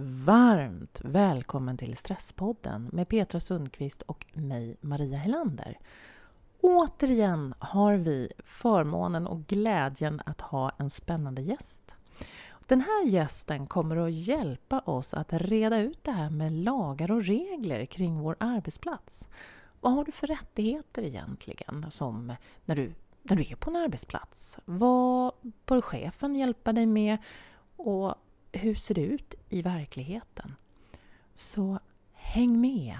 Varmt välkommen till Stresspodden med Petra Sundqvist och mig, Maria Helander. Återigen har vi förmånen och glädjen att ha en spännande gäst. Den här gästen kommer att hjälpa oss att reda ut det här med lagar och regler kring vår arbetsplats. Vad har du för rättigheter egentligen som när du, när du är på en arbetsplats? Vad bör chefen hjälpa dig med? Och hur ser det ut i verkligheten? Så häng med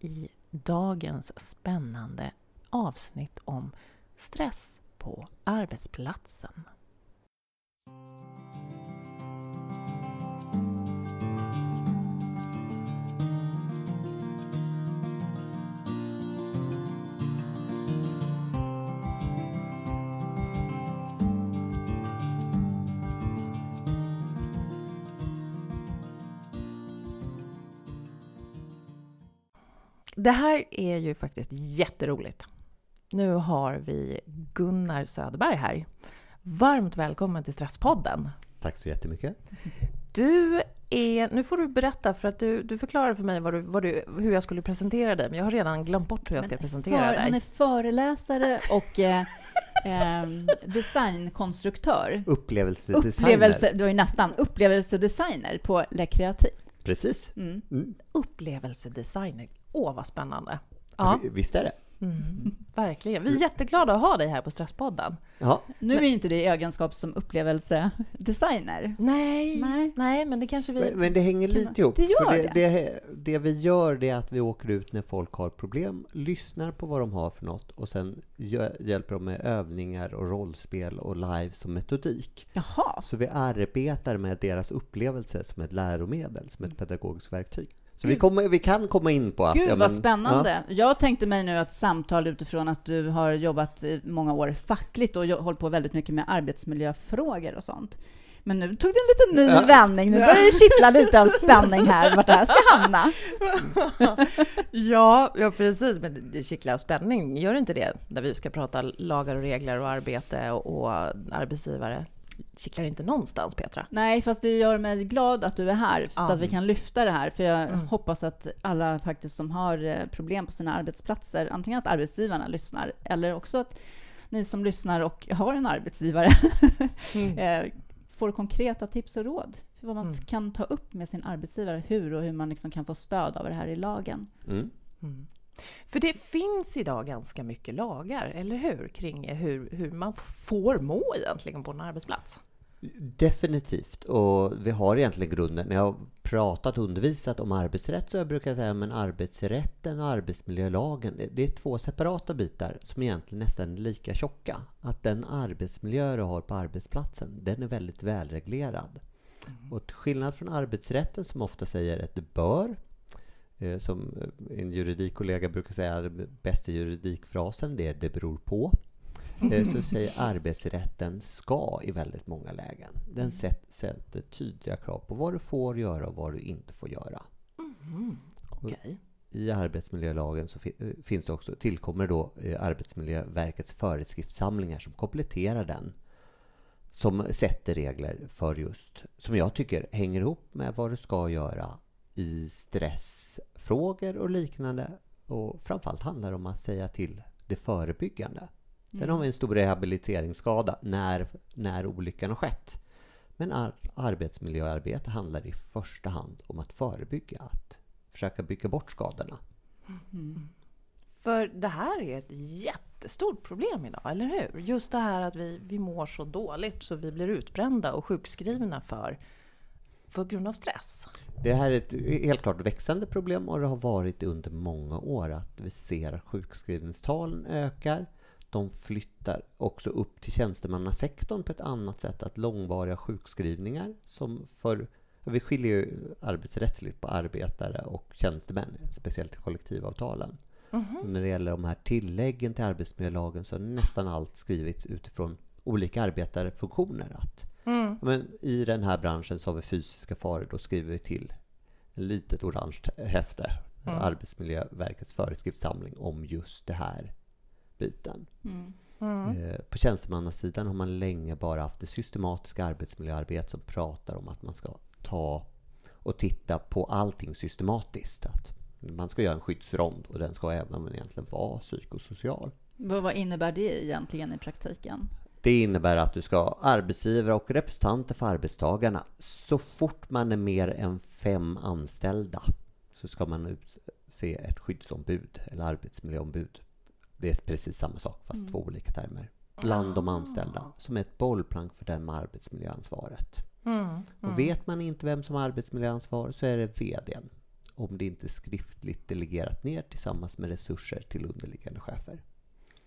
i dagens spännande avsnitt om stress på arbetsplatsen. Det här är ju faktiskt jätteroligt. Nu har vi Gunnar Söderberg här. Varmt välkommen till Stresspodden. Tack så jättemycket. Du är, nu får du berätta, för att du, du förklarade för mig vad du, vad du, hur jag skulle presentera dig, men jag har redan glömt bort hur jag ska presentera för, dig. Han är föreläsare och eh, eh, designkonstruktör. Upplevelsedesigner. Upplevelse, du är nästan upplevelsedesigner på Le Creative. Precis. Mm. Mm. Upplevelsedesigner. Åh, vad spännande! Ja, Visst är det? Mm, verkligen. Vi är jätteglada att ha dig här på Stresspodden. Ja, Nu är ju inte det egenskap som upplevelsedesigner. Nej, nej, Nej. men det kanske vi... men, men det hänger lite ihop. det gör för det, det. det. Det vi gör är att vi åker ut när folk har problem, lyssnar på vad de har för något och sen hjälper dem med övningar och rollspel och live som metodik. Jaha. Så vi arbetar med deras upplevelse som ett läromedel, som ett pedagogiskt verktyg. Så vi, kommer, vi kan komma in på att... Gud ja, vad men- spännande. Jag tänkte mig nu att samtal utifrån att du har jobbat i många år fackligt och hållit på väldigt mycket med arbetsmiljöfrågor och sånt. Men nu tog det en liten ny Ja. vändning. Nu börjar det kittla lite av spänning här, vart det här ska hamna. ja, ja, precis. Men det- det kittlar av spänning. Gör inte det när vi ska prata lagar och regler och arbete och, och arbetsgivare? Kittlar inte någonstans, Petra? Nej, fast det gör mig glad att du är här, Ja. så att vi kan lyfta det här. För jag Mm. hoppas att alla faktiskt som har eh, problem på sina arbetsplatser, antingen att arbetsgivarna lyssnar, eller också att ni som lyssnar och har en arbetsgivare eh, får konkreta tips och råd för vad man Mm. kan ta upp med sin arbetsgivare, hur och hur man liksom kan få stöd av det här i lagen. Mm. Mm. För det finns idag ganska mycket lagar, eller hur? Kring hur, hur man får må egentligen på en arbetsplats. Definitivt. Och vi har egentligen grunden. När jag har pratat och undervisat om arbetsrätt så jag brukar jag säga men arbetsrätten och arbetsmiljölagen det- är två separata bitar som egentligen nästan är lika tjocka. Att den arbetsmiljö du har på arbetsplatsen den är väldigt välreglerad. Och till skillnad från arbetsrätten som ofta säger att det bör som eh, en juridikkollega brukar säga, bästa juridikfrasen det är det beror på. Eh, så säger arbetsrätten ska i väldigt många lägen. Den sätt- sätter tydliga krav på vad du får göra och vad du inte får göra. Mm. Okej. I arbetsmiljölagen så fi- eh, finns det också, tillkommer då eh, Arbetsmiljöverkets föreskriftssamlingar som kompletterar den. Som sätter regler för just, som jag tycker hänger ihop med vad du ska göra i stressfrågor och liknande. Och framförallt handlar det om att säga till det förebyggande. Sen har vi en stor rehabiliteringsskada när, när olyckan har skett. Men ar- arbetsmiljöarbete handlar i första hand om att förebygga, att försöka bygga bort skadorna. Mm. För det här är ett jättestort problem idag, eller hur? Just det här att vi, vi mår så dåligt så vi blir utbrända och sjukskrivna för, för grund av stress. Det här är ett helt klart växande problem och det har varit under många år att vi ser att sjukskrivningstalen ökar. De flyttar också upp till tjänstemannasektorn på ett annat sätt. Att långvariga sjukskrivningar som för vi skiljer ju arbetsrättsligt på arbetare och tjänstemän, speciellt i kollektivavtalen. Mhm. Och när det gäller de här tilläggen till arbetsmiljölagen så har nästan allt skrivits utifrån olika arbetarfunktioner. Att Mm. Men I den här branschen så har vi fysiska faror. Då skriver vi till ett litet orange häfte. Mm. Arbetsmiljöverkets föreskriftssamling om just det här biten. Mm. Mm. På tjänstemannasidan har man länge bara haft det systematiska arbetsmiljöarbete som pratar om att man ska ta och titta på allting systematiskt. Att man ska göra en skyddsrond och den ska även egentligen vara psykosocial. Vad innebär det egentligen i praktiken? Det innebär att du ska ha arbetsgivare och representanter för arbetstagarna. Så fort man är mer än fem anställda så ska man utse ett skyddsombud eller arbetsmiljöombud. Det är precis samma sak fast mm. två olika termer. Bland de anställda som är ett bollplank för den med arbetsmiljöansvaret. Mm. Mm. Och vet man inte vem som har arbetsmiljöansvar så är det VDn. Om det inte är skriftligt delegerat ner tillsammans med resurser till underliggande chefer.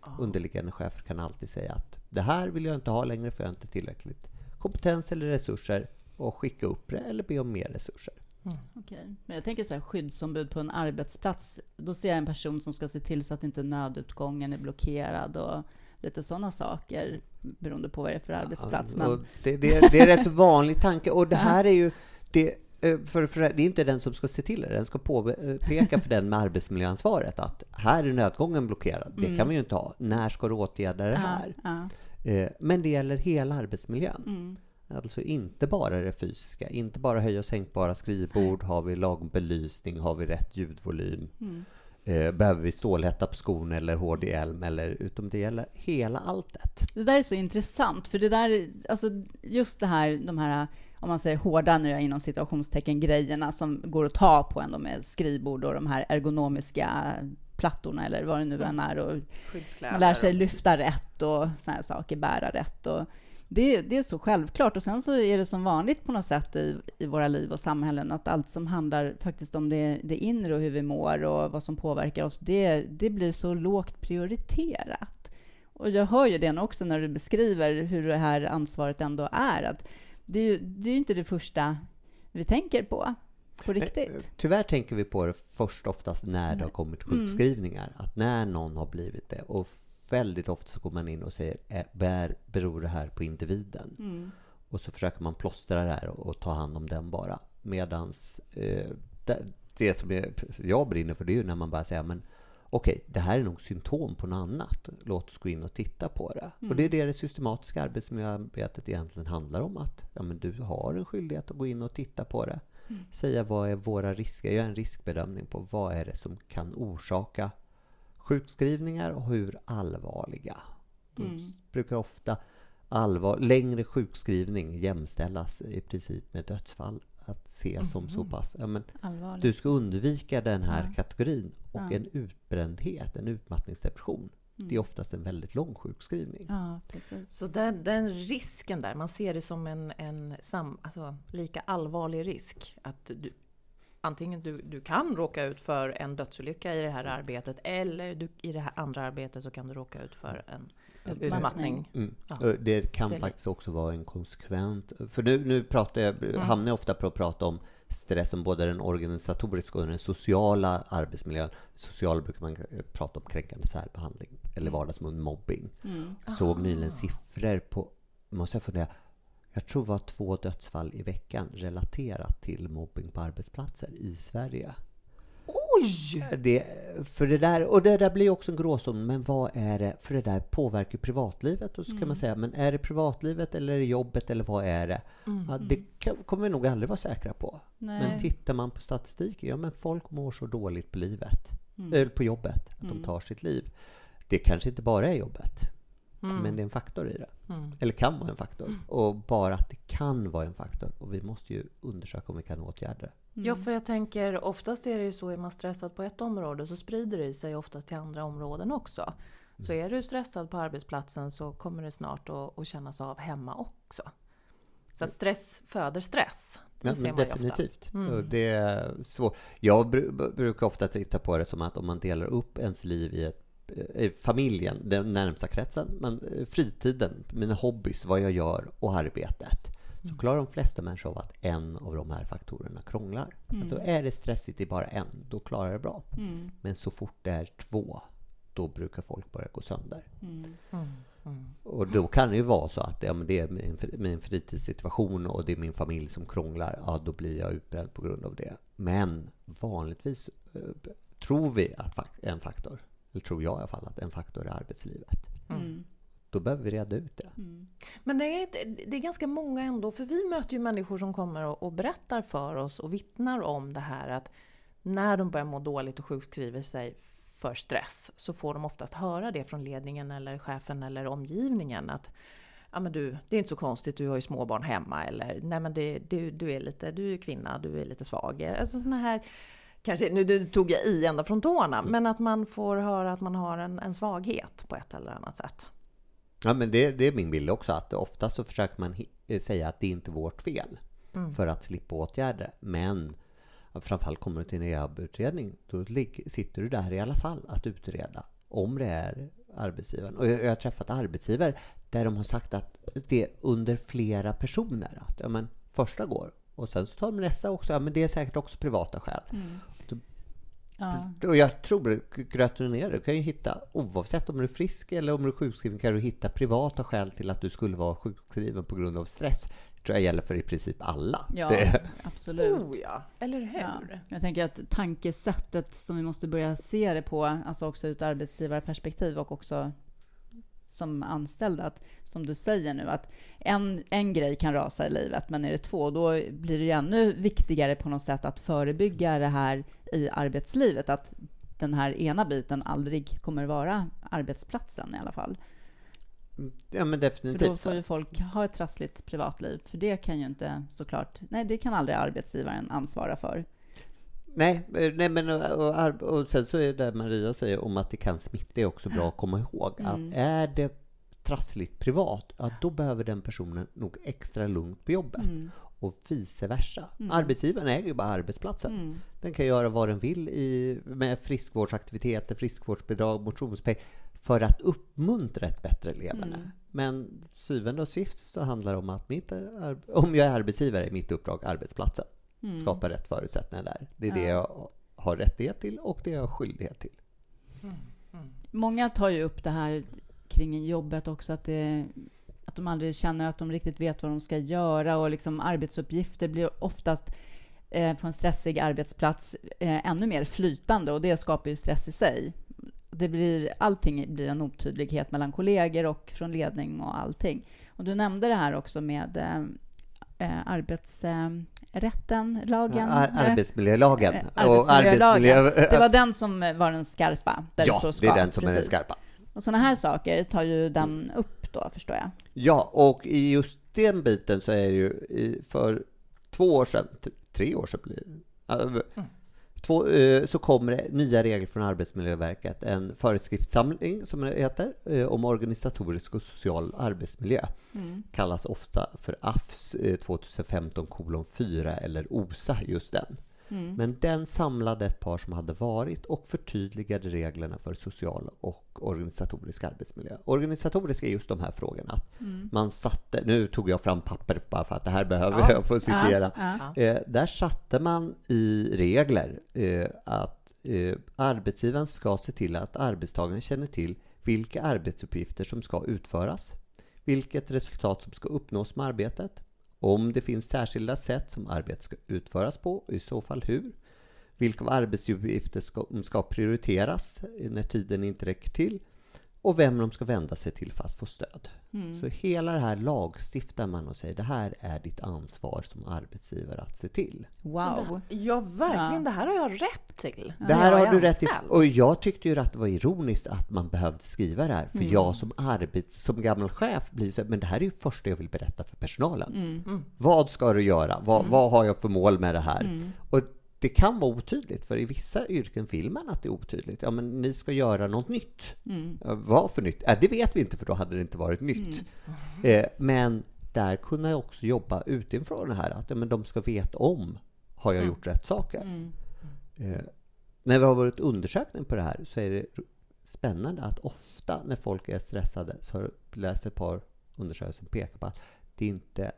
Oh. Underliggande chefer kan alltid säga att det här vill jag inte ha längre för jag har inte tillräckligt kompetens eller resurser och skicka upp det eller be om mer resurser. Mm. Okay. Men jag tänker så här, skyddsombud på en arbetsplats. Då ser jag en person som ska se till så att inte nödutgången är blockerad och lite sådana saker beroende på vad det är för arbetsplats. Men... Det, det, det, är rätt vanlig tanke och det här är ju det, eh, för, för, det är inte den som ska se till det, den ska påpeka för den med arbetsmiljöansvaret att här är nödgången blockerad. Det mm. kan vi ju inte ha. När ska du åtgärda det här? Ja, ja. Eh, men det gäller hela arbetsmiljön. Mm. Alltså inte bara det fysiska, inte bara höj och sänkbara skrivbord, har vi lagbelysning, har vi rätt ljudvolym? Mm. Eh, behöver vi stålhätta på skon eller hård hjälm? Eller, utom det gäller hela alltet. Det där är så intressant, för det där, alltså just det här, de här, om man säger hårda nu inom situationstecken grejerna som går att ta på ändå med skrivbord och de här ergonomiska plattorna eller vad det nu än är och man lär sig lyfta rätt och sådana saker, bära rätt och det, det, är så självklart. Och sen så är det som vanligt på något sätt i, i våra liv och samhällen att allt som handlar faktiskt om det, det inre och hur vi mår och vad som påverkar oss, det, det blir så lågt prioriterat. Och jag hör ju det också när du beskriver hur det här ansvaret ändå är. Att det är ju det är inte det första vi tänker på, på riktigt. Tyvärr tänker vi på det först oftast när det har kommit mm. sjukskrivningar. Mm. Att när någon har blivit det. Och väldigt ofta så går man in och säger bär, beror det här på individen? Mm. Och så försöker man plåstra det här och, och ta hand om den bara. Medans eh, det, det, som jag, jag brinner för det är ju när man bara säger men okej, det här är nog symptom på något annat. Låt oss gå in och titta på det. Mm. Och det är det det systematiska arbetsmiljöarbetet egentligen handlar om. Att ja, men du har en skyldighet att gå in och titta på det. Mm. Säga vad är våra risker? Göra en riskbedömning på vad är det som kan orsaka sjukskrivningar och hur allvarliga. Mm. brukar ofta allvar, längre sjukskrivning jämställas i princip med dödsfall. Att se mm. som så mm. pass... Ja, men du ska undvika den här ja. kategorin. Och ja. en utbrändhet, en utmattningsdepression, Mm. det är oftast en väldigt lång sjukskrivning. Ja, Så den, den, risken där, man ser det som en, en sam, alltså, lika allvarlig risk. Att du, antingen du, du kan råka ut för en dödsolycka i det här arbetet eller du, i det här andra arbetet så kan du råka ut för en utmattning. Mm. Ja. Det kan det faktiskt också vara en konsekvent... För nu, nu pratar jag, mm. hamnar jag ofta på att prata om stress som både den organisatoriska och den sociala arbetsmiljön. Social brukar man prata om kränkande särbehandling eller mm. vardagsmun mobbing. Mm. Såg nyligen siffror på, måste jag fundera, jag tror det var två dödsfall i veckan relaterat till mobbing på arbetsplatser i Sverige. Oj! Det, för det där, och det där blir också en gråzon, men vad är det? För det där påverkar privatlivet. Och så mm. kan man mm. säga, men är det privatlivet eller är det jobbet eller vad är det? Mm. Ja, det kan, kommer vi nog aldrig vara säkra på. Nej. Men tittar man på statistiken, ja men folk mår så dåligt på livet, mm. eller på jobbet, att de mm. tar sitt liv. Det kanske inte bara är jobbet. Mm. Men det är en faktor i det. Eller kan vara en faktor. Och bara att det kan vara en faktor. Och vi måste ju undersöka om vi kan åtgärda det. Ja, mm. för jag tänker oftast är det ju så, är man stressad på ett område så sprider det sig oftast till andra områden också. Så mm. är du stressad på arbetsplatsen så kommer det snart att, att kännas av hemma också. Så att stress föder stress. Det ja, men definitivt. Mm. Det är svårt. Jag brukar ofta titta på det som att om man delar upp ens liv i ett Eh, familjen, den närmsta kretsen, men eh, fritiden, mina hobbys, vad jag gör och arbetet. Så mm. klarar de flesta människor av att en av de här faktorerna krånglar. Mm. Alltså är det stressigt i bara en, då klarar det bra. Mm. Men så fort det är två, då brukar folk börja gå sönder. Mm. mm. mm. Och då kan det ju vara så att ja, men det är min, min fritidssituation och det är min familj som krånglar. Ja, då blir jag utbränd på grund av det. Men vanligtvis eh, tror vi att en faktor eller tror jag i alla fall, att en faktor är arbetslivet. Mm. Då behöver vi reda ut det. Mm. Men det är, det är ganska många ändå, för vi möter ju människor som kommer och, och berättar för oss och vittnar om det här att när de börjar må dåligt och sjukskriver sig för stress så får de oftast höra det från ledningen eller chefen eller omgivningen att ja men du, det är inte så konstigt, du har ju småbarn hemma eller nej men det, du, du är lite, du är kvinna, du är lite svag. Alltså sådana här, kanske, nu, nu tog jag i ända från tårna, men att man får höra att man har en, en svaghet på ett eller annat sätt. Ja, men det, det är min bild också, att ofta så försöker man hi- säga att det är inte vårt fel för att slippa åtgärder. Men framförallt kommer du till en rehabutredning, då sitter du där i alla fall att utreda om det är arbetsgivaren. Och jag, jag har träffat arbetsgivare där de har sagt att det är under flera personer. Att ja, men första går och sen så tar de nästa också. Ja, men det är säkert också privata skäl. Ja. Och jag tror, det, du kan ju hitta, oavsett om du är frisk eller om du är sjukskriven, kan du hitta privata skäl till att du skulle vara sjukskriven på grund av stress. Det tror jag gäller för i princip alla. Ja, Det, absolut. Oh ja, eller hur? Ja. Jag tänker att tankesättet som vi måste börja se det på, alltså också ur ett arbetsgivarperspektiv och också som anställd, att som du säger nu, att en, en grej kan rasa i livet, men är det två, då blir det ju ännu viktigare på något sätt att förebygga det här i arbetslivet, att den här ena biten aldrig kommer vara arbetsplatsen i alla fall. ja, men För definitivt. då får ju folk ha ett trassligt privatliv, för det kan ju inte såklart, nej det kan aldrig arbetsgivaren ansvara för. Nej, eh, nej men och, och, och sen så är det Maria säger om att det kan smitta, det är också bra att komma ihåg. Mm. Att är det trassligt privat, ja, då behöver den personen nog extra lugnt på jobbet. Mm. Och vice versa. Arbetsgivaren äger ju bara arbetsplatsen. Mm. Den kan göra vad den vill i, med friskvårdsaktiviteter, friskvårdsbidrag, motionspeng för att uppmuntra ett bättre levande. Mm. Men syvende och sist så handlar det om att mitt, ar- om jag är arbetsgivare är mitt uppdrag arbetsplatsen. Mm. Skapa rätt förutsättningar där. Det är det Ja. jag har rättighet till och det jag har skyldighet till. Många tar ju upp det här kring jobbet också, att, det, att de aldrig känner att de riktigt vet vad de ska göra och liksom arbetsuppgifter blir oftast eh, på en stressig arbetsplats eh, ännu mer flytande och det skapar ju stress i sig. Det blir, allting blir en otydlighet mellan kollegor och från ledning och allting. Och du nämnde det här också med eh, eh, arbetsrätten, lagen. Ar- eh, arbetsmiljölagen. eh, och arbetsmiljölagen. arbetsmiljö- Det var den som var den skarpa, där det ja, står det ska. är den som är den precis. skarpa. Och sådana här saker tar ju den upp då, förstår jag. Ja, och i just den biten så är det ju för två år sedan, tre år sedan blir det, ja, två, eh, så kommer det nya regler från Arbetsmiljöverket, en föreskriftssamling som det heter, eh, om organisatorisk och social arbetsmiljö. Kallas ofta för AFS 2015 kolon 4 eller OSA, just den. Men den samlade ett par som hade varit och förtydligade reglerna för social och organisatorisk arbetsmiljö. Organisatorisk är just de här frågorna. Att Man satte, nu tog jag fram papper bara för att det här behöver Ja. jag få citera. Ja, Eh, där satte man i regler eh, att eh, arbetsgivaren ska se till att arbetstagaren känner till vilka arbetsuppgifter som ska utföras, vilket resultat som ska uppnås med arbetet, om det finns särskilda sätt som arbetet ska utföras på, och i så fall hur, vilka arbetsuppgifter ska, ska prioriteras när tiden inte räcker till? Och vem de ska vända sig till för att få stöd. Mm. Så hela det här lagstiftar man och säger det här är ditt ansvar som arbetsgivare att se till. Wow. Ja, verkligen. Ja. Det här har jag rätt till. Det här har du rätt anställd. Och jag tyckte ju att det var ironiskt att man behövde skriva det här. Mm. För jag som arbets, som gammal chef blir så men det här är ju första jag vill berätta för personalen. Mm. Vad ska du göra? Vad, vad har jag för mål med det här? Mm. Och det kan vara otydligt, för i vissa yrken vill man att det är otydligt. Ja, men ni ska göra något nytt. Mm. Vad för nytt? Ja, det vet vi inte, för då hade det inte varit nytt. Eh, men där kunde jag också jobba utifrån det här, att ja, men de ska veta om, har jag gjort rätt saker? Mm. Eh, när vi har varit undersökning på det här så är det spännande att ofta när folk är stressade så har jag läst ett par undersökningar som pekar på att det inte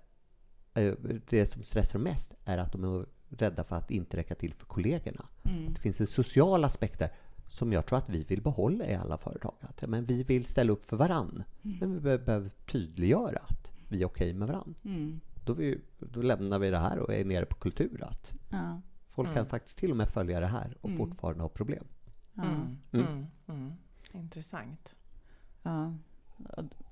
eh, det som stressar mest är att de är rädda för att inte räcka till för kollegorna. Mm. Det finns en social aspekt där som jag tror att vi vill behålla i alla företag. Att, ja, men vi vill ställa upp för varann. Men vi be- behöver tydliggöra att vi är okej med varann. Mm. Då, vi, då lämnar vi det här och är nere på kultur. Att Ja. folk kan faktiskt till och med följa det här och Mm. fortfarande ha problem. Mm, mm, mm. Intressant. Ja.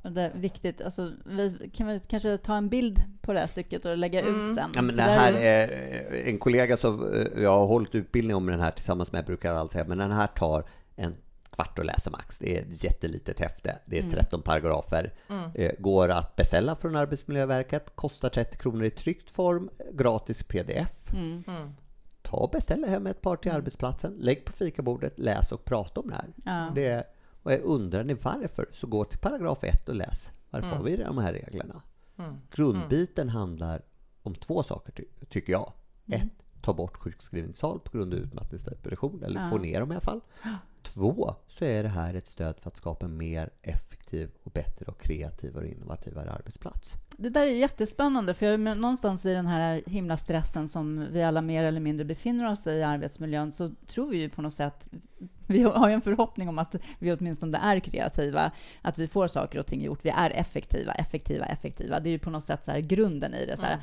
Det är viktigt. Alltså, vi kan vi kanske ta en bild på det här stycket och lägga Mm. ut sen? Ja, men det här är- en kollega som eh, jag har hållit utbildning om den här tillsammans med, brukar alltid säga, men den här tar en kvart att läsa max. Det är ett jättelitet häfte. Det är Mm. 13 paragrafer. Eh, Går att beställa från Arbetsmiljöverket, kostar 30 kronor i tryckt form, gratis pdf. Mm. Ta och beställ hem ett par till arbetsplatsen, lägg på fikabordet, läs och prata om det här. Ja. Det är, och undrar ni varför, så gå till paragraf 1 och läs. Varför har vi de här reglerna? Grundbiten handlar om två saker, ty tycker jag. Ett, ta bort sjukskrivningstal på grund av utmattningsdepression, eller få ner dem i alla fall. Två, så är det här ett stöd för att skapa en mer effektiv och bättre och kreativare och innovativare arbetsplats. Det där är jättespännande, för jag, någonstans i den här himla stressen som vi alla mer eller mindre befinner oss i i arbetsmiljön så tror vi ju på något sätt, vi har ju en förhoppning om att vi åtminstone är kreativa, att vi får saker och ting gjort. Vi är effektiva, effektiva, effektiva. Det är ju på något sätt så här grunden i det. Så här,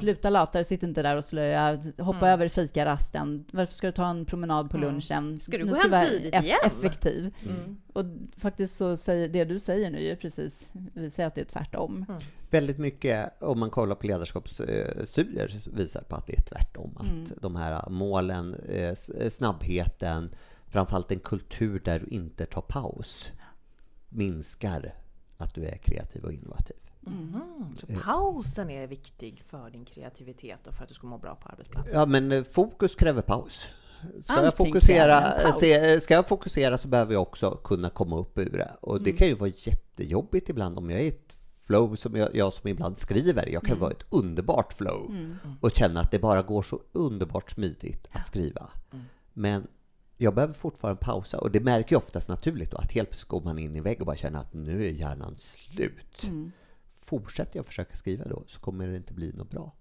Sluta lata sitt inte där och slöja, hoppa över fikarasten. Varför ska du ta en promenad på lunchen? Ska du Nu gå hem vara tidigt eff- igen? Effektiv. Mm. Och faktiskt så säger det du säger nu är ju precis, vi säger att det är tvärtom. Väldigt mycket, om man kollar på ledarskapsstudier, visar på att det är tvärtom. Att Mm. de här målen, eh, snabbheten, framförallt en kultur där du inte tar paus, minskar att du är kreativ och innovativ. Mhm. Så pausen är viktig för din kreativitet och för att du ska må bra på arbetsplatsen? Ja, men eh, fokus kräver paus. Ska jag, Allting fokusera, kräver en paus. se, ska jag fokusera så behöver jag också kunna komma upp ur det. Och Mm. det kan ju vara jättejobbigt ibland om jag är i ett flow som jag, jag som ibland skriver. Jag kan Mm. vara i ett underbart flow och känna att det bara går så underbart smidigt att skriva. Mm. Men jag behöver fortfarande pausa och det märker jag oftast naturligt då att helt plötsligt går man in i vägg och bara känner att nu är hjärnan slut. Mm. Fortsätter jag försöka skriva då så kommer det inte bli något bra.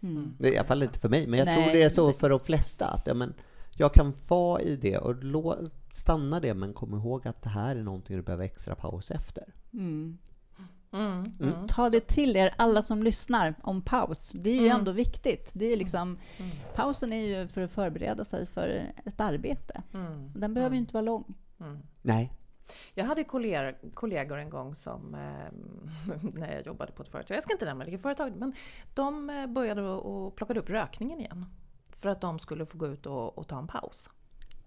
Mm. Det är i alla fall inte för mig, men jag Nej, tror det är så för de flesta. Att, ja, men, jag kan vara i det och lå- stanna det, men kom ihåg att det här är någonting du behöver extra paus efter. Mm. Mm. Mm. Ta det till er, alla som lyssnar, om paus. Det är ju Mm. ändå viktigt. Det är liksom, Pausen är ju för att förbereda sig för ett arbete. Mm. Den behöver ju inte vara lång. Mm. Nej, Jag hade kollegor, kollegor en gång som, eh, när jag jobbade på ett företag, jag ska inte nämna vilket företag, men de eh, började och plockade upp rökningen igen. För att de skulle få gå ut och, och ta en paus.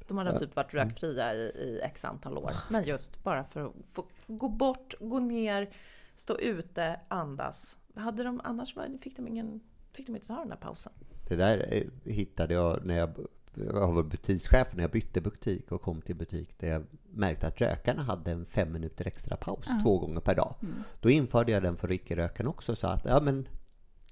De hade typ varit rökfria i, i x antal år. Men just bara för att få gå bort, gå ner, stå ute, andas. Hade de, annars var, fick, de ingen, fick de inte ta den där pausen. det där eh, hittade jag när jag, jag var butikschef när jag bytte butik och kom till butik där jag märkte att rökarna hade en fem minuter extra paus två gånger per dag. Då införde jag den för icke-rökarna också så att ja, men,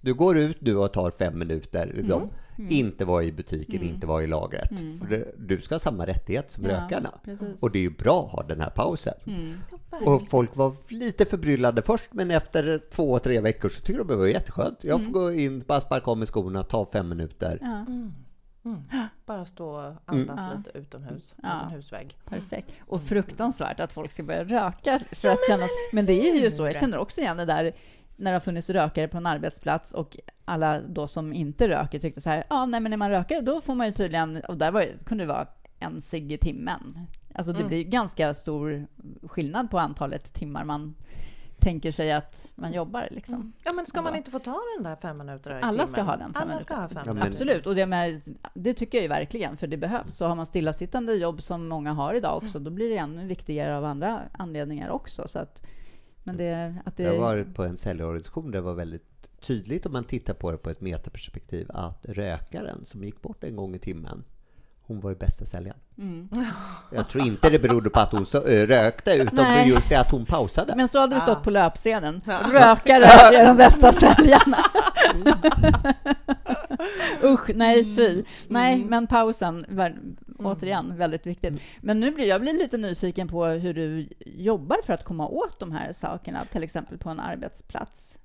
du går ut nu och tar fem minuter. Liksom. Inte vara i butiken, inte vara i lagret. För det, du ska ha samma rättighet som rökarna. precis. Och det är ju bra att ha den här pausen. Mm. Och folk var lite förbryllade först, men efter två, tre veckor så tycker de det var jätteskönt. Jag får gå in, bara sparka om i skorna, ta fem minuter. Ja, Bara stå och andas Ja. lite utomhus, Ja. perfekt. Och fruktansvärt att folk ska börja röka för att kännas... Men det är ju så, jag känner också igen det där när det har funnits rökare på en arbetsplats och alla då som inte röker tyckte så här, ja nej men när man röker då får man ju tydligen, och där var, det- kunde det vara en cigg i timmen. Alltså det blir ju ganska stor skillnad på antalet timmar man tänker sig att man jobbar liksom. Ja men ska man inte få ta den där fem minuter i Alla ska ha den fem Alla minuter. ska ha fem minuter. Absolut, och det, med, det tycker jag ju verkligen, för det behövs. Så har man stillasittande jobb som många har idag också, då blir det ännu viktigare av andra anledningar också. Så att, men det, att det, Jag varit på en säljorganisation där det var väldigt tydligt om man tittar på det på ett metaperspektiv att rökaren som gick bort en gång i timmen hon var ju bästa säljaren. Mm. Jag tror inte det berodde på att hon så, ö, rökte utan Nej. på just det att hon pausade. Men så hade det stått Ah. på löpsedeln. Ja. Rökare är de bästa säljarna. Usch, nej fy. Nej, men pausen, ver- återigen, väldigt viktigt. Men nu blir jag blir lite nyfiken på hur du jobbar för att komma åt de här sakerna, till exempel på en arbetsplats.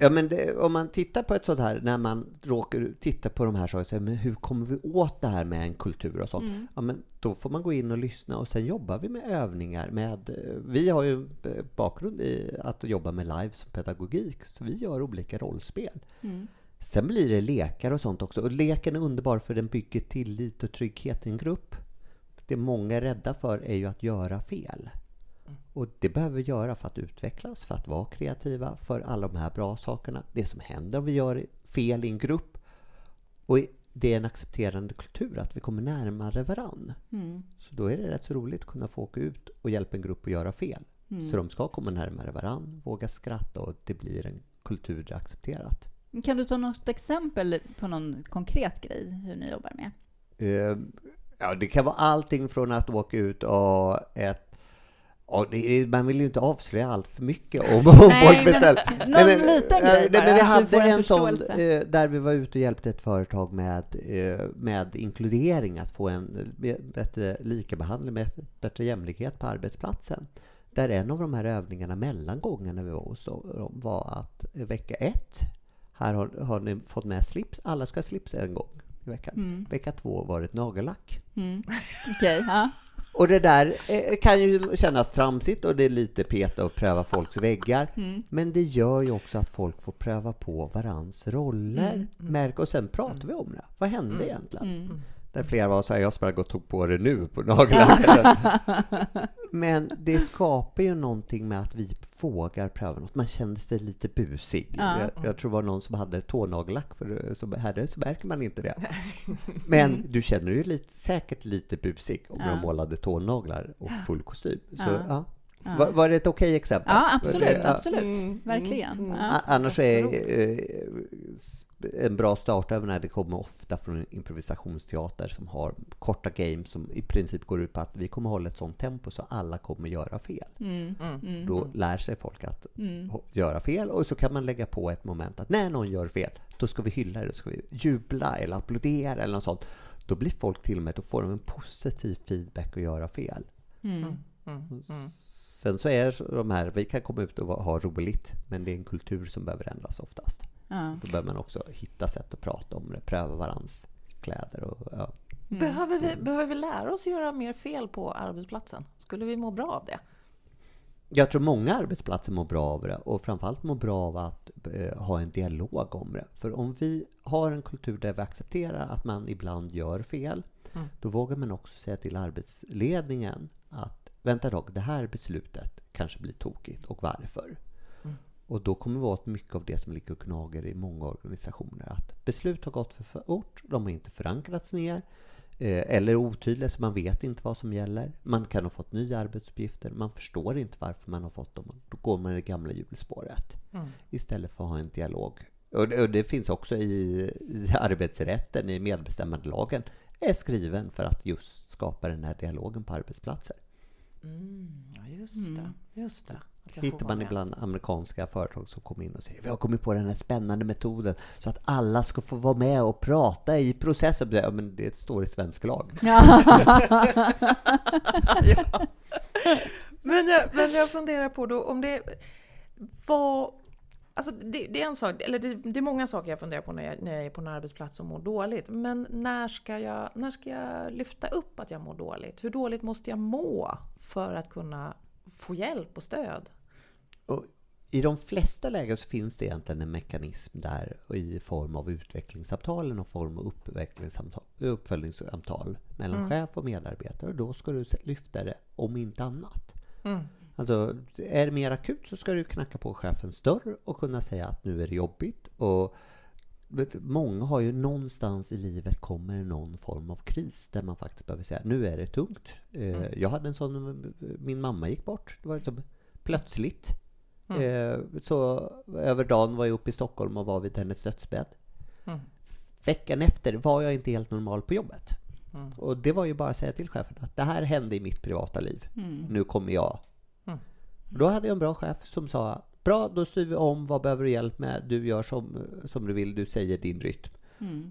Ja, men det, om man tittar på ett sånt här, när man råkar titta på de här sakerna, så, men hur kommer vi åt det här med en kultur och sånt? Ja, men då får man gå in och lyssna och sen jobbar vi med övningar med, vi har ju bakgrund i att jobba med live som pedagogik, så vi gör olika rollspel. Sen blir det lekar och sånt också. Och leken är underbar för den bygger tillit och trygghet i en grupp. Det många är rädda för är ju att göra fel. Och det behöver vi göra för att utvecklas, för att vara kreativa, för alla de här bra sakerna. Det som händer om vi gör fel i en grupp. Och det är en accepterande kultur, att vi kommer närmare varann. Mm. Så då är det rätt så roligt att kunna få åka ut och hjälpa en grupp att göra fel. Mm. Så de ska komma närmare varann, våga skratta och det blir en kultur där accepterat. Kan du ta något exempel på någon konkret grej hur ni jobbar med? Eh, Ja, det kan vara allting från att åka ut och ett Ja, det man vill ju inte avslöja allt för mycket om, om Nej, folk men beställer. någon liten eh, grej nej, men vi bara, så vi hade en en sån eh, där vi var ute och hjälpte ett företag med, eh, med inkludering, att få en be- bättre likabehandling, bättre jämlikhet på arbetsplatsen. Där en av de här övningarna mellan gångerna vi var hos dem var att vecka ett, här har, har ni fått med slips, alla ska ha slips en gång i veckan. Mm. Vecka två var det nagellack. Mm. Okej, ja. Och det där eh, kan ju kännas tramsigt och det är lite peta och pröva folks väggar. Mm. Men det gör ju också att folk får pröva på varans roller. Märk, och sen pratar vi om det. Vad hände egentligen? Där flera var så här, jag sprang och tog på det nu på nagellacken. Men det skapar ju någonting med att vi vågar pröva något. Man känner sig lite busig. Ja. Jag, jag tror det var någon som hade tånagellack, för som herre så märker man inte det. Men du känner dig ju lite, säkert lite busig om du Ja. har målade tånaglar och full kostym. Så, Ja. Ja. Var, var det ett okej exempel? Ja, absolut. Det- ja. absolut. Mm, Verkligen. mm, mm. Ja. Annars är eh, en bra startövning det kommer ofta från improvisationsteater som har korta games som i princip går ut på att vi kommer hålla ett sånt tempo så alla kommer göra fel. Mm. Mm. Mm. Då lär sig folk att Mm. göra fel och så kan man lägga på ett moment att när någon gör fel, då ska vi hylla det, då ska vi jubla eller applådera eller något sånt. Då blir folk till och med, då får de en positiv feedback att göra fel. Mm. Mm. Mm. Sen så är de här, vi kan komma ut och ha roligt, men det är en kultur som behöver ändras oftast. Ja. Då behöver man också hitta sätt att prata om det, pröva varans kläder och ja. Mm. Behöver, vi, behöver vi lära oss göra mer fel på arbetsplatsen? Skulle vi må bra av det? Jag tror många arbetsplatser mår bra av det och framförallt mår bra av att eh, ha en dialog om det. För om vi har en kultur där vi accepterar att man ibland gör fel, Mm. då vågar man också säga till arbetsledningen att vänta tag, det här beslutet kanske blir tokigt och varför? Mm. Och då kommer vi åt mycket av det som ligger och gnager i många organisationer. Att beslut har gått för fort, de har inte förankrats ner, eh, eller otydliga så man vet inte vad som gäller. Man kan ha fått nya arbetsuppgifter, man förstår inte varför man har fått dem. Då går man i det gamla hjulspåret Mm. istället för att ha en dialog. Och det, och det finns också i, i arbetsrätten, i medbestämmandelagen, är skriven för att just skapa den här dialogen på arbetsplatser. Mm. Ja, just Mm. det. Just det. Hittar man ibland amerikanska företag som kommer in och säger vi har kommit på den här spännande metoden så att alla ska få vara med och prata i processen. Ja, men det står i svensk lag. Ja. ja. men, jag, men jag funderar på då om det var... Alltså det, det är en sak, eller det, det är många saker jag funderar på när jag, när jag är på en arbetsplats och mår dåligt. Men när ska, jag, när ska jag lyfta upp att jag mår dåligt? Hur dåligt måste jag må för att kunna få hjälp och stöd? Och I de flesta lägen så finns det egentligen en mekanism där i form av utvecklingssamtal, en form av uppföljningssamtal mellan Mm. chef och medarbetare. Och då ska du lyfta det om inte annat. Mm. Alltså, är det mer akut så ska du knacka på chefens dörr och kunna säga att nu är det jobbigt. Och många har ju någonstans i livet kommer någon form av kris där man faktiskt behöver säga nu är det tungt. Eh, Mm. Jag hade en sån, min mamma gick bort. Det var liksom plötsligt. Mm. Eh, Så över dagen var jag uppe i Stockholm och var vid hennes dödsbädd. Mm. Veckan efter var jag inte helt normal på jobbet. Mm. Och det var ju bara att säga till chefen att det här hände i mitt privata liv. Mm. Nu kommer jag. Mm. Då hade jag en bra chef som sa Bra, då styr vi om. Vad behöver du hjälp med? Du gör som, som du vill. Du säger din rytm. Mm.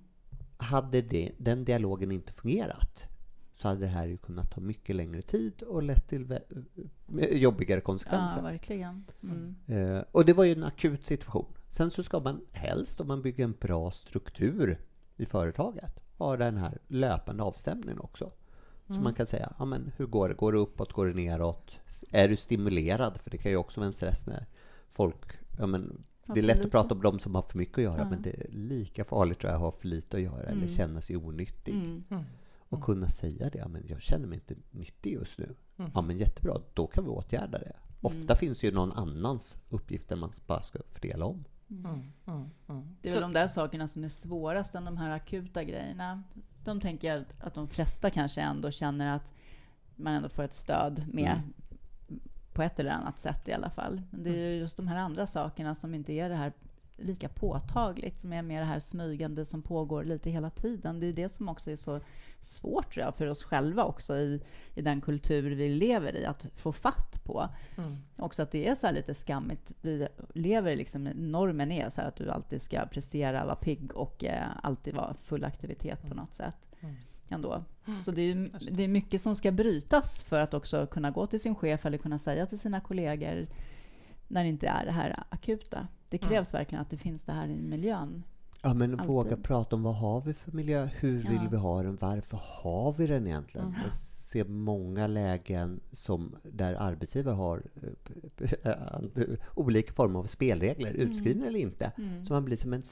Hade det, den dialogen inte fungerat så hade det här ju kunnat ta mycket längre tid och lett till med jobbigare Ja, konsekvenser. verkligen. Mm. Eh, och det var ju en akut situation. Sen så ska man helst, om man bygger en bra struktur i företaget, ha den här löpande avstämningen också. Så man kan säga, ja, men hur går det? Går det uppåt? Går det neråt? Är du stimulerad? För det kan ju också vara en stress när folk... Ja, men, det är lätt lite. att prata om de som har för mycket att göra, Ja. men det är lika farligt tror jag att ha för lite att göra eller Mm. känna sig onyttig. Mm. Mm. Och kunna säga det, ja, men jag känner mig inte nyttig just nu. Mm. Ja men jättebra, då kan vi åtgärda det. Ofta finns ju någon annans uppgift där man bara ska fördela om. Mm. Mm. Mm. Det är Så- väl de där sakerna som är svårast än de här akuta grejerna. De tänker jag att- att de flesta kanske ändå känner att man ändå får ett stöd med på ett eller annat sätt i alla fall. Men det är ju just de här andra sakerna som inte är det här lika påtagligt, som är mer det här smygande som pågår lite hela tiden. Det är det som också är så svårt tror jag, för oss själva också i, i den kultur vi lever i, att få fatt på. Mm. Också att det är så här lite skammigt. Vi lever liksom, normen är så att du alltid ska prestera, vara pigg och eh, alltid vara full aktivitet på något sätt. Mm. Ändå. Så det är, det. är mycket som ska brytas för att också kunna gå till sin chef eller kunna säga till sina kollegor när det inte är det här akuta. Det Mm. krävs verkligen att det finns det här i miljön. Ja, men Alltid. våga prata om vad har vi för miljö? Hur vill Ja. vi ha den? Varför har vi den egentligen? Mm. Jag ser många lägen som där arbetsgivare har eh, olika former av spelregler, utskrivna eller inte. Mm. Så man blir som en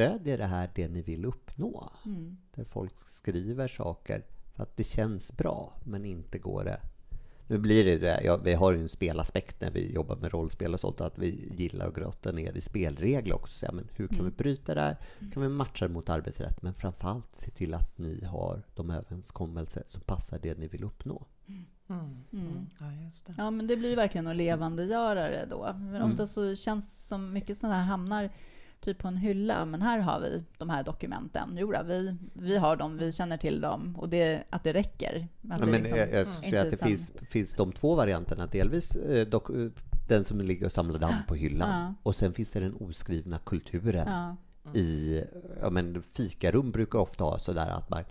stödjer det här det ni vill uppnå. Mm. Där folk skriver saker för att det känns bra, men inte går det. Nu blir det det, ja, vi har ju en spelaspekt när vi jobbar med rollspel och sånt, att vi gillar att grotta ner i spelregler också. Så, ja, men hur kan Mm. vi bryta det här? Hur kan vi matcha det mot arbetsrätt? Men framförallt se till att ni har de överenskommelser som passar det ni vill uppnå. Mm. Mm. Mm. Ja, just det. Ja, men det blir verkligen att levandegöra det då. Men Mm. ofta så känns det som mycket sådana här hamnar typ på en hylla. Men här har vi de här dokumenten. Jo, då, vi, vi har dem, vi känner till dem och det, att det räcker. Att Ja, det men liksom- jag, jag mm. ser att det finns, finns de två varianterna. Delvis eh, dock, eh, den som ligger och samlar damm på hyllan. Ja. Och sen finns det den oskrivna kulturen. ja. i ja, men fikarum brukar ofta ha sådär att man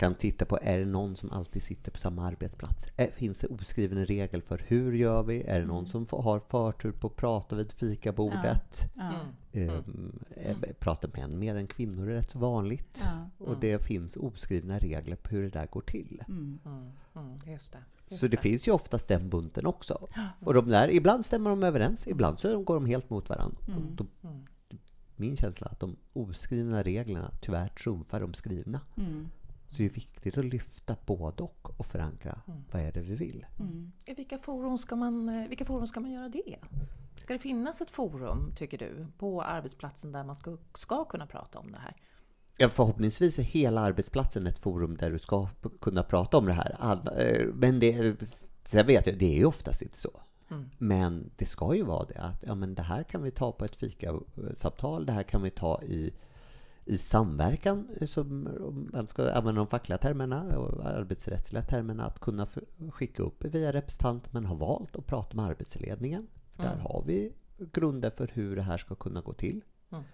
kan titta på, är det någon som alltid sitter på samma arbetsplats? Finns det oskriven regel för hur gör vi? Är det någon som får, har förtur på att prata vid fikabordet? Ja. Mm. Ehm, eh, Pratar män mer än kvinnor är rätt så vanligt. Ja. Och det finns oskrivna regler på hur det där går till. Mm. Mm. Mm. Just det. Just Så det finns ju oftast den bunten också. Ja. Och de där, ibland stämmer de överens, ibland så går de helt mot varandra. Mm. Och då, Mm. min känsla är att de oskrivna reglerna tyvärr trumfar de skrivna. Mm. Så det är viktigt att lyfta både och och förankra Mm. vad är det vi vill. Mm. I vilka forum, ska man, eh, vilka forum ska man göra det? Ska det finnas ett forum, tycker du, på arbetsplatsen där man ska, ska kunna prata om det här? Ja, förhoppningsvis är hela arbetsplatsen ett forum där du ska kunna prata om det här. Alla, eh, men det, sen vet jag, det är ju oftast inte så. Mm. Men det ska ju vara det att ja, men det här kan vi ta på ett fikasamtal, det här kan vi ta i, i samverkan, eh, som om man ska använda de fackliga termerna och arbetsrättsliga termerna, att kunna skicka upp via representant, men har valt att prata med arbetsledningen. Där Mm. har vi grunder för hur det här ska kunna gå till. Mm.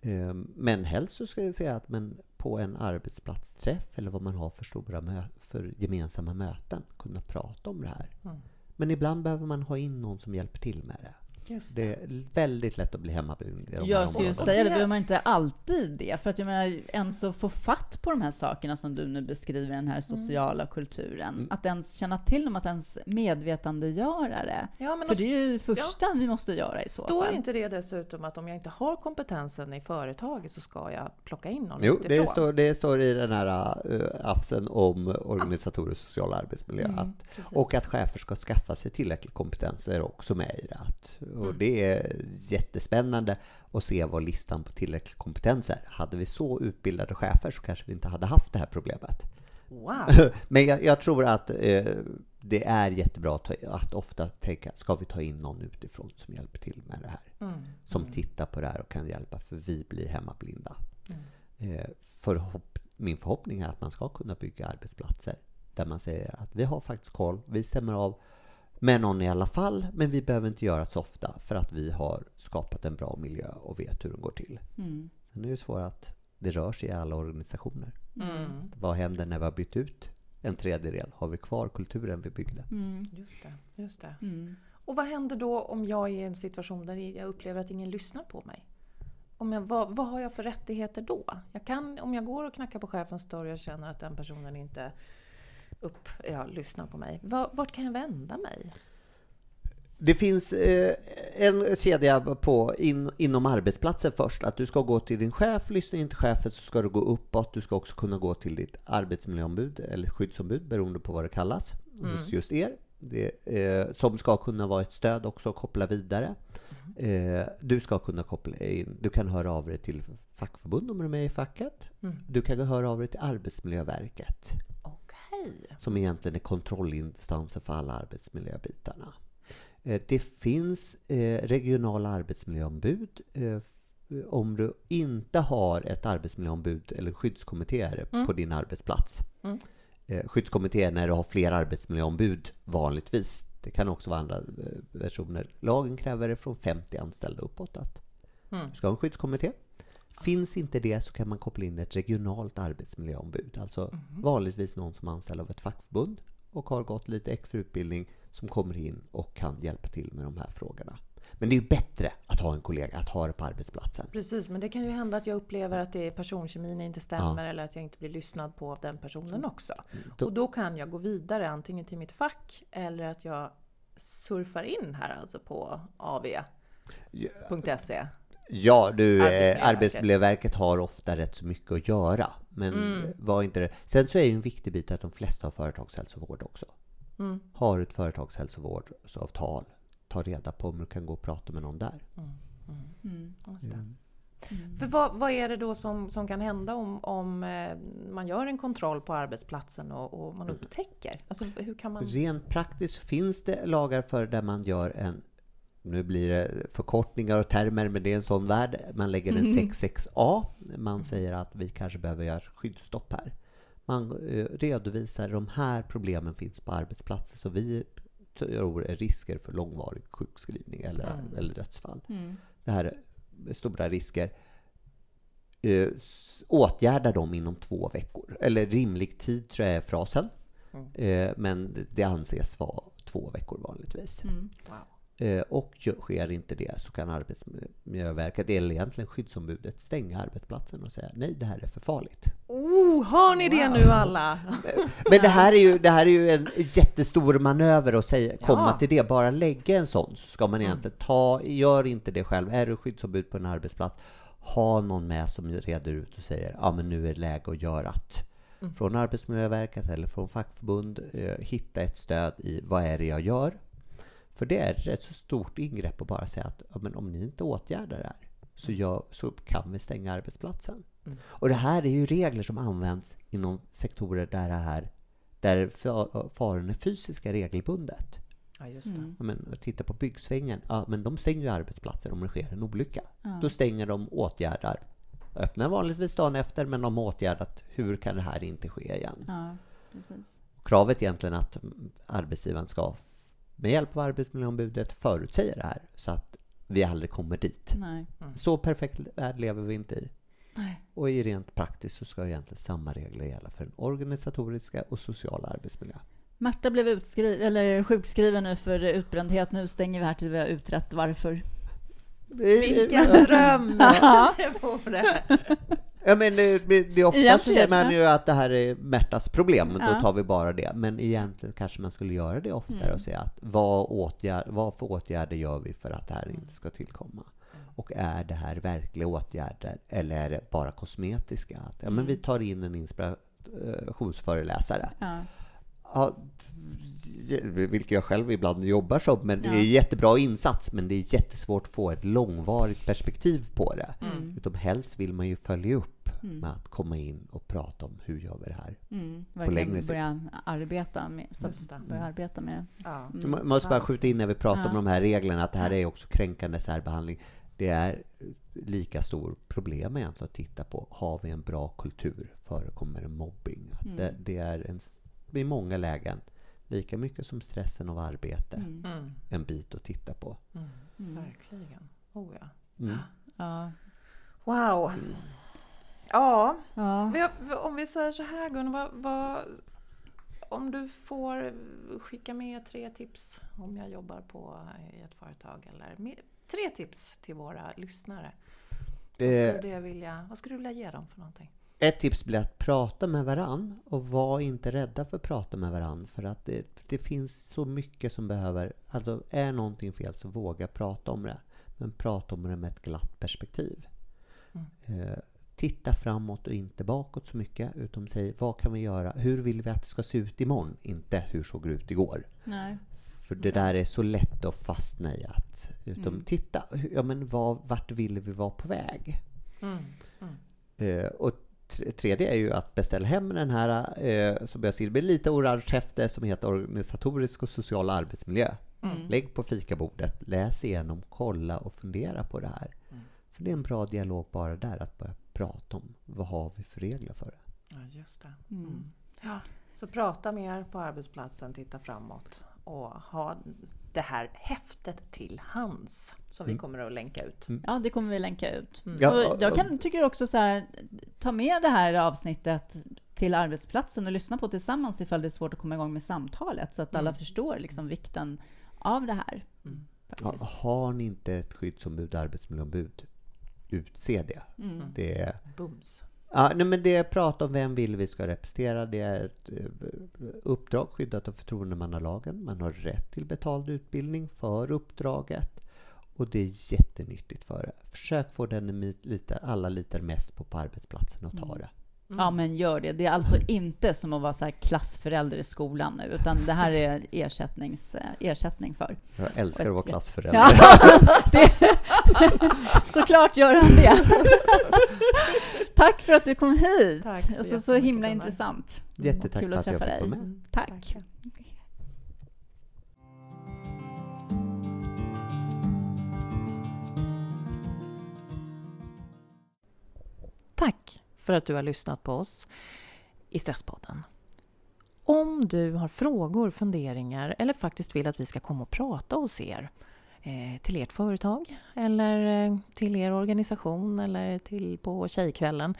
Ehm, Men helst så ska jag säga att men på en arbetsplatsträff eller vad man har för stora för gemensamma möten kunna prata om det här. Mm. Men ibland behöver man ha in någon som hjälper till med det. Just det. Det är väldigt lätt att bli hemmablind i de Jag skulle säga det, det- behöver man inte alltid det. För att jag menar, ens att få fatt på de här sakerna som du nu beskriver, den här sociala kulturen. Mm. Att ens känna till dem, att ens medvetandegöra det. Ja, men För och det är ju det första vi måste göra i så Står fall. inte det dessutom att om jag inte har kompetensen i företaget så ska jag plocka in någon Jo, det står, det står i den här uh, AFSen om organisatorisk social arbetsmiljö. Mm, Att, och att chefer ska skaffa sig tillräcklig kompetens är också med i det. Att, och det är jättespännande att se vad listan på tillräcklig kompetens är. Hade vi så utbildade chefer så kanske vi inte hade haft det här problemet. Wow! Men jag, jag tror att eh, det är jättebra att, ta, att ofta tänka, ska vi ta in någon utifrån som hjälper till med det här? Mm. Som mm. tittar på det här och kan hjälpa, för vi blir hemmablinda. Mm. Eh, förhopp, min förhoppning är att man ska kunna bygga arbetsplatser där man säger att vi har faktiskt koll, vi stämmer av med någon i alla fall, men vi behöver inte göra det så ofta för att vi har skapat en bra miljö och vet hur den går till. Mm. Sen är det svårt att det rör sig i alla organisationer. Mm. Vad händer när vi har bytt ut en tredjedel? Har vi kvar kulturen vi byggde? Mm. Just det, just det. Mm. Och vad händer då om jag är i en situation där jag upplever att ingen lyssnar på mig? Om jag, vad, vad har jag för rättigheter då? Jag kan, om jag går och knackar på chefens dörr och jag känner att den personen inte upp, ja, lyssnar på mig. Va- Vart kan jag vända mig? Det finns eh, en kedja på in, inom arbetsplatsen först. Att du ska gå till din chef, lyssna in till chefen, så ska du gå uppåt. Du ska också kunna gå till ditt arbetsmiljöombud eller skyddsombud beroende på vad det kallas Mm. hos just er. Det, eh, som ska kunna vara ett stöd också och koppla vidare. Eh, du ska kunna koppla in, du kan höra av dig till fackförbund om du är med i facket. Mm. Du kan höra av dig till Arbetsmiljöverket. Som egentligen är kontrollinstansen för alla arbetsmiljöbitarna. Eh, Det finns eh, regionala arbetsmiljöombud. eh, Om du inte har ett arbetsmiljöombud eller skyddskommittéer Mm. på din arbetsplats. Mm. Skyddskommittéer när du har fler arbetsmiljöombud vanligtvis. Det kan också vara andra versioner. Lagen kräver det från 50 anställda uppåt att Mm. du ska ha en skyddskommitté. Finns inte det så kan man koppla in ett regionalt arbetsmiljöombud. Alltså Mhm. vanligtvis någon som är anställd av ett fackförbund och har gått lite extra utbildning som kommer in och kan hjälpa till med de här frågorna. Men det är ju bättre att ha en kollega, att ha det på arbetsplatsen. Precis, men det kan ju hända att jag upplever att det är personkemin inte stämmer eller att jag inte blir lyssnad på av den personen också. Då- Och då kan jag gå vidare antingen till mitt fack eller att jag surfar in här alltså på av.se. Ja, du, eh, Arbetsmiljöverket. Arbetsmiljöverket har ofta rätt så mycket att göra. Men Mm. var inte det. Sen så är ju en viktig bit att de flesta har företagshälsovård också. Mm. Har ett företagshälsovårdsavtal. Ta reda på om du kan gå och prata med någon där. Mm. Just det. Mm. För vad, vad är det då som, som kan hända om, om eh, man gör en kontroll på arbetsplatsen och, och man upptäcker? Alltså hur kan man... Rent praktiskt finns det lagar för där man gör en nu blir det förkortningar och termer, men det är en sån värld. Man lägger en 66A. Man säger att vi kanske behöver göra skyddsstopp här. Man eh, redovisar de här problemen finns på arbetsplatser så vi tror är risker för långvarig sjukskrivning eller, Mm. eller dödsfall. Mm. Det här är stora risker. Eh, åtgärda dem inom två veckor. Eller rimlig tid tror jag är frasen. Mm. Eh, men det- det anses vara två veckor vanligtvis. Mm. Wow. Eh, och sker inte det så kan Arbetsmiljöverket, eller egentligen skyddsombudet, stänga arbetsplatsen och säga nej, det här är för farligt. Oh, har ni det nu alla? Men det här är ju, det här är ju en jättestor manöver att säga, komma Ja. Till det. Bara lägga en sån så ska man egentligen ta, gör inte det själv. Är du skyddsombud på en arbetsplats, ha någon med som reder ut och säger ja men nu är det läge att göra att. Mm. Från Arbetsmiljöverket eller från fackförbund, eh, hitta ett stöd i vad är det jag gör? För det är ett så stort ingrepp att bara säga att ja, men om ni inte åtgärdar det här så, gör, så kan vi stänga arbetsplatsen. Mm. Och det här är ju regler som används inom sektorer där det här där fa- faran är fysiska regelbundet. Ja, just det. Mm. Ja, men, titta på byggsvängen, ja, men de stänger ju arbetsplatser om det sker en olycka. Ja. Då stänger de, åtgärdar. Öppnar vanligtvis dagen efter, men de har åtgärdat hur kan det här inte ske igen. Ja, precis. Kravet egentligen att mm, arbetsgivaren ska med hjälp av arbetsmiljöombudet förutsäga det här så att vi aldrig kommer dit. Nej. Så perfekt värld lever vi inte i. Nej. Och i rent praktiskt så ska egentligen samma regler gälla för den organisatoriska och sociala arbetsmiljö. Märta blev utskri- eller sjukskriven nu för utbrändhet. Nu stänger vi här tills vi har utrett varför. Vilken dröm det vore! Ja, men det, är ofta så säger man ju att det här är Märtas problem, men Ja. då tar vi bara det. Men egentligen kanske man skulle göra det oftare Mm. och säga att vad, åtgärd, vad för åtgärder gör vi för att det här inte ska tillkomma? Och är det här verkliga åtgärder eller är det bara kosmetiska? Att, ja, men vi tar in en inspirationsföreläsare. Ja. Ja, vilket jag själv ibland jobbar som, men det är jättebra insats, men det är jättesvårt att få ett långvarigt perspektiv på det. Mm. Utan helst vill man ju följa upp Mm. med att komma in och prata om hur gör vi det här. Mm. längre Verkligen sikt. börja arbeta med, så börja arbeta med det. Ja. Mm. Jag måste bara skjuta in när vi pratar Ja. om de här reglerna, att det här är också kränkande särbehandling. Det är lika stor problem egentligen att titta på. Har vi en bra kultur? Förekommer det mobbing? Mm. det, det är en, i många lägen lika mycket som stressen av arbete Mm. Mm. en bit att titta på. Mm. Mm. Verkligen. Oh, ja. Mm. Ja. Wow! Ja, Ja. men jag- om vi säger så här Gun, vad, vad, om du får skicka med tre tips om jag jobbar på i ett företag eller med, tre tips till våra lyssnare. Vad Eh, skulle, jag vilja, vad skulle du vilja ge dem för någonting? ett tips blir att prata med varann och var inte rädda för att prata med varann för att det, det finns så mycket som behöver, alltså är någonting fel så våga prata om det. Men prata om det med ett glatt perspektiv. Mm. Titta framåt och inte bakåt så mycket utan säg vad kan vi göra? Hur vill vi att det ska se ut imorgon? Inte hur såg det ut igår? Nej. För det där är så lätt att fastna i att utom Mm. titta, ja men vad, vart vill vi vara på väg? Mm. Mm. Eh, och tre- tredje är ju att beställa hem den här, eh, som jag ser, blir lite orange häfte som heter Organisatorisk och social arbetsmiljö. Mm. Lägg på fikabordet, läs igenom, kolla och fundera på det här. Mm. För det är en bra dialog bara där, att börja prata om vad har vi för regler för det. Ja, just det. Mm. Mm. Ja, så prata mer på arbetsplatsen, titta framåt och ha det här häftet till hands som vi Mm. kommer att länka ut. Ja, det kommer vi länka ut. Mm. Ja, och jag kan, tycker också så här, ta med det här avsnittet till arbetsplatsen och lyssna på tillsammans ifall det är svårt att komma igång med samtalet så att alla Mm. förstår liksom vikten av det här. Mm. Ja, har ni inte ett skyddsombud, arbetsmiljöombud, utse det. Mm. Det är Bums. Ja, nej, men det är prat om vem vill vi ska representera. Det är ett eh, uppdrag skyddat av förtroendemannalagen. Man har rätt till betald utbildning för uppdraget. Och det är jättenyttigt för er. Försök få den ni litar, alla litar mest på på arbetsplatsen och ta Mm. Ja, men gör det. Det är alltså inte som att vara så här klassförälder i skolan nu, utan det här är ersättnings, eh, ersättning för. Jag älskar att vara klassförälder. Ja, det, såklart gör han det. Tack för att du kom hit. Tack så alltså, så jättemycket, himla intressant. Jättetack Kul för att att jag fick dig. med. Mm. Tack. Tack för att du har lyssnat på oss i Stresspodden. Om du har frågor, funderingar eller faktiskt vill att vi ska komma och prata hos er eh, till ert företag eller eh, till er organisation eller till på Tjejkvällen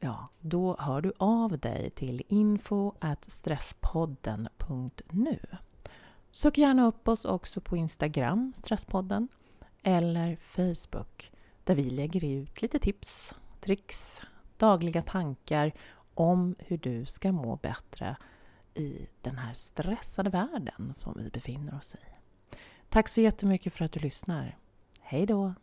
Ja, då hör du av dig till info stresspodden.nu. Sök gärna upp oss också på Instagram, Stresspodden, eller Facebook där vi lägger ut lite tips, tricks, dagliga tankar om hur du ska må bättre i den här stressade världen som vi befinner oss i. Tack så jättemycket för att du lyssnar. Hej då!